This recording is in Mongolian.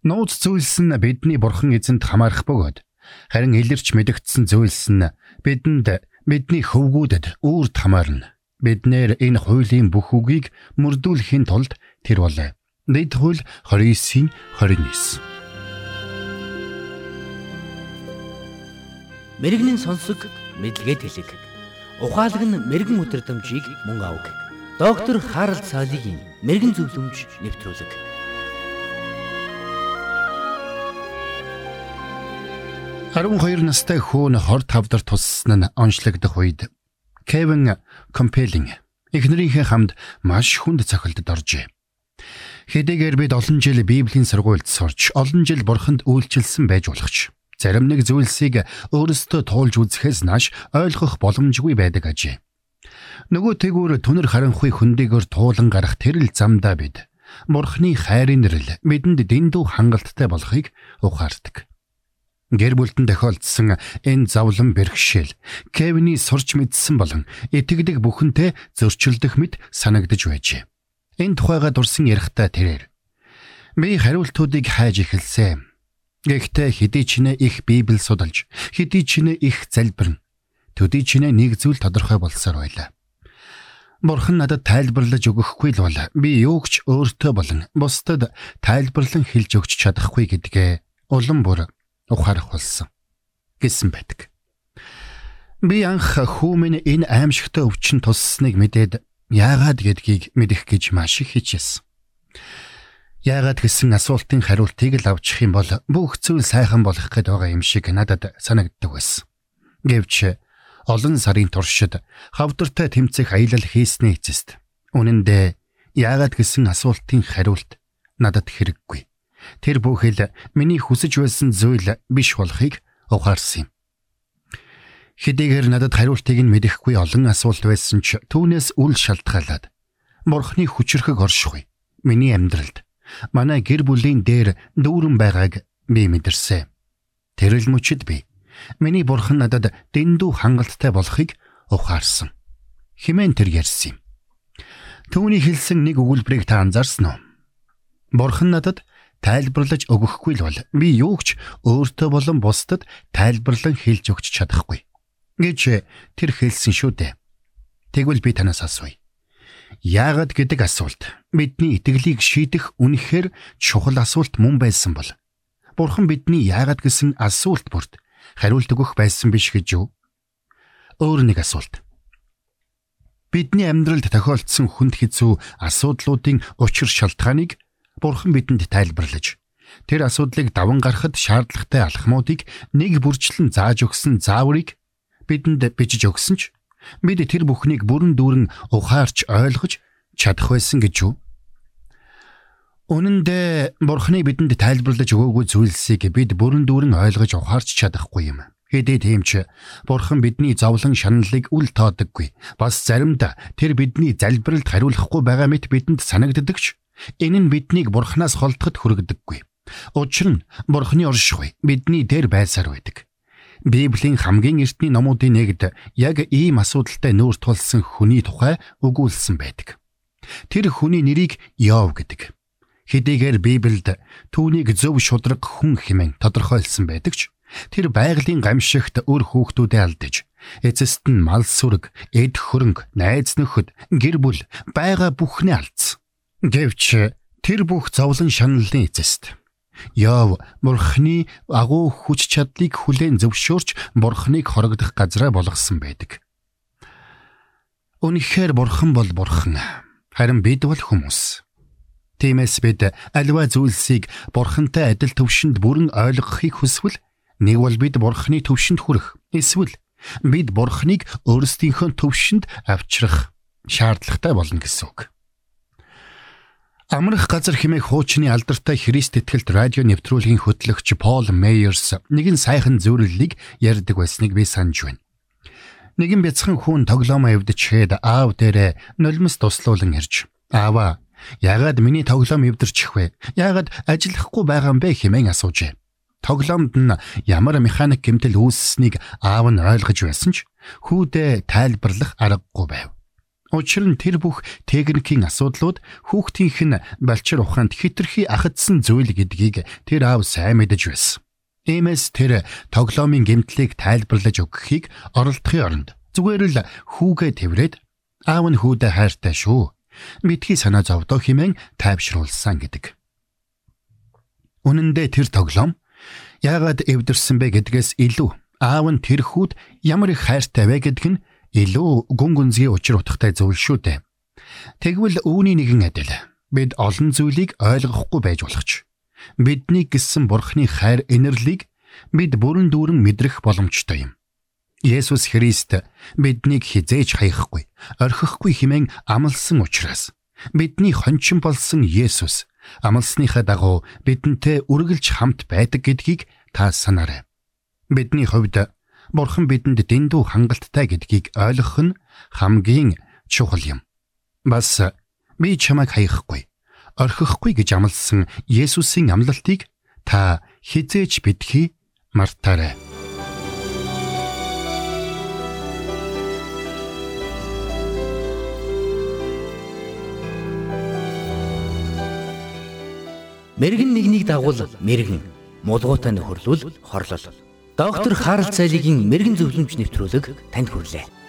Нууц зүйлс нь бидний бурхан эзэнд хамаарах бөгөөд харин илэрч мэдэгдсэн зүйлс нь бидэнд бидний хөвгүүдэд үрд хамаарна. Биднэр энэ хуулийн бүх үгийг мөрдүүлэхийн тулд тэр бол Дэд хууль 29-ийн 29. Мэргэний сонсог мэдлэгэд хэлэг. Ухаалаг нь мэрэгэн өдрөмжийг мөн авг. Доктор Харалт цаалогийн мэрэгэн зөвлөмж нэвтрүүлэг. 12 настай хүүн 25 дар туссан нь онцлогдох үед Кевин Компелинг эхнэрийнхээ хамт маш хүнд цохилтод оржээ. Хэдийгээр бид олон жил Библийн сургуульд сурч, олон жил Бурханд үйлчилсэн байж болох ч зарим нэг зүйлсийг өөрөөсөө туулж үзэхээс нааш ойлгох боломжгүй байдаг ажээ. Нөгөө тэгүр түнэр харанхуй хөндөөгөр туулан гарах тэрл замдаа бид Бурхны хайрын нэрэл бидэнд дэндүү хангалттай болохыг ухаардаг. Гэр бүлтэн тохиолдсон энэ завлан бэрхшээл Кевиний сурч мэдсэн болон итгэдэг бүхэнтэй зөрчилдөх мэт санагдж байжээ. Энэ тухайга дурсан ярихдаа тэрээр би хариултуудыг хайж эхэлсэн. Гэхдээ хэдий ч нэ их Библи судалж, хэдий ч нэ их залбирна. Төдий ч нэ нэг зүйл тодорхой болсоор байлаа. Бурхан надад тайлбарлаж өгөхгүй л бол би юугч өөртөө болон бусдад тайлбарлан хэлж өгч чадахгүй гэдгээ улам бүр ухаарах болсон гэсэн байдаг. Би анх хүүмэн энэ аимшигтай өвчин туссныг мэдээд яагаад гэдгийг мэдэх гэж маш их хичээсэн. Яагаад гэсэн асуултын хариултыг л авчих юм бол бүх зүйл сайхан болох гээд байгаа юм шиг надад санагддаг байсан. Гэвч олон сарын туршид хавдартай тэмцэх аялал хийсний эцэст үнэн дээр яагаад гэсэн асуултын хариулт надад хэрэггүй. Тэр бүхэл миний хүсэж байсан зүйл биш болохыг ухаарсан юм. Хэдийгээр надад хариултыг нь мэдэхгүй олон асуулт байсан ч түүнээс үл шалтгаалаад Бурхны хүчрхэг оршихуй миний амьдралд манай гэр бүлийн дээр дүүрэн байгааг би мэдэрсэн. Тэрэл мөчид би миний бурхан надад дэндүү хангалттай болохыг ухаарсан. Химэн тэр ярьсан юм. Түүний хэлсэн нэг өгүүлбэрийг та анзаарсан уу? Бурхан надад тайлбарлаж өгөхгүй л бол би юу ч өөртөө болон бусдад тайлбарлан хэлж өгч чадахгүй гэж тэр хэлсэн шүү дээ. Тэгвэл би танаас асууя. Яагаад гэдэг асуулт бидний итгэлийг шийдэх үнэхээр чухал асуулт мөн байсан бол Бурхан бидний яагаад гэсэн асуулт бүрт хариулт өгөх байсан биш гэж юу? Өөр нэг асуулт. Бидний амьдралд тохиолдсон хүнд хэцүү асуудлуудын учир шалтгааныг Бурхан бидэнд тайлбарлаж тэр асуудлыг даван гаргахад шаардлагатай алхмуудыг нэг бүрчлэн зааж өгсөн зааврыг бидэнд бичиж өгсөн ч бид тэр бүхнийг бүрэн дүүрэн ухаарч ойлгож чадах байсан гэж юу? Үнэн дээр Бурханы бидэнд тайлбарлаж өгөөгүй зүйлсийг бид бүрэн дүүрэн ойлгож ухаарч чадахгүй юм. Хэдий тийм ч Бурхан бидний зовлон шаналлыг үл тоодоггүй. Бас заримдаа тэр бидний залбиралд хариулахгүй байгаа мэт бидэнд санагддаг ч Энэ нь биднийг бурхнаас холдоход хүргдэггүй. Учир нь бурхны оршихуй бидний дээр байсаар байдаг. Библийн хамгийн эртний номуудын нэгд яг ийм асуудалтай нүүр тулсан хүний тухай өгүүлсэн байдаг. Тэр хүний нэрийг Йов гэдэг. Хэдийгээр Библиэд түүнийг зөв шудраг хүн хэмээн тодорхойлсон байдаг ч тэр байгалийн гамшигт өр хүүхдүүдээ алдаж эцэст нь мал сүрэг, эд хөрөнгө, найз нөхөд, гэр бүл байгаа бүхнээ алдсан. Гэвч тэр бүх зовлон шаналлын эцэст Яв бурхны агуу хүч чадлыг хүлээн зөвшөөрч бурхныг хорогдох газраа болгосон байдаг. Үнэхээр бурхан бол бурхан. Харин бид бол хүмүүс. Тиймээс бид альва зүйлсийг бурхантай адил төвшөнд бүрэн ойлгохыг хүсвэл нэг бол бид бурхны төвшөнд хүрэх эсвэл бид бурхныг өөрсдийнхөө төвшөнд авчрах шаардлагатай болно гэсэн үг. Амрах газар хэмээх хуучны алдартай Христ итгэлт радио нэвтрүүлгийн хөтлөгч Пол Мейерс нэгэн сайхан зөвлөлийг ярьдаг байсныг би санаж байна. Нэгэн бяцхан хүн тоглоом эвдчихэд аав дээрээ нулимс туслуулан ирж "Аава, яагаад миний тоглоом эвдэрчих вэ? Яагаад ажиллахгүй байгаа юм бэ?" хэмээн асуужээ. Тоглоомд нь ямар механик гэмтэл үүссэнийг аав нь ойлгож байсан ч хүүдээ тайлбарлах аргагүй байв. Учир нь тэр бүх техникийн асуудлууд хүүхдийнх нь балчир ухаанд хитрхи ахадсан зүйл гэдгийг тэр аав сайн мэдэж байсан. Иймээс тэр тоглоомын гэмтлийг тайлбарлаж өгөхийг оролдохын оронд зүгээр л хүүгээ тэрвэрэд аав нь хүүдээ хайртай шүү. Мэдхий санаа зовдоо хэмээн тайвшруулсан гэдэг. Үнэн дээр тэр тоглоом яагаад эвдэрсэн бэ гэдгээс илүү аав нь тэр хүүд ямар их хайртай вэ гэдг нь илүү гүн гүнзгий учир утгатай зүйл шүү дээ. Тэгвэл үүний нэгэн адил бид олон зүйлийг ойлгохгүй байж болох ч бидний гисэн бурхны хайр инэрлийг бид бүрэн дүүрэн мэдрэх боломжтой юм. Есүс Христ биднийг хизээж хаяхгүй, орхихгүй хэмээн амласан учраас бидний хончин болсон Есүс амлсныхаа дагуу бидэнтэй үргэлж хамт байдаг гэдгийг та санаарай. Бидний хувьд Бурхан бидэнд дэндүү хангалттай гэдгийг ойлгох нь хамгийн чухал юм. Бас би чамайг хаяхгүй, орхихгүй гэж амласан Есүсийн амлалтыг та хизээж бидхий мартаарай. Мэргэн нэгнийг дагуул мэргэн, мулгуутай нөхөрлөл хорлол Доктор Харалт цайлигийн мэрэгэн зөвлөмж нэвтрүүлэг танд хүрэлээ.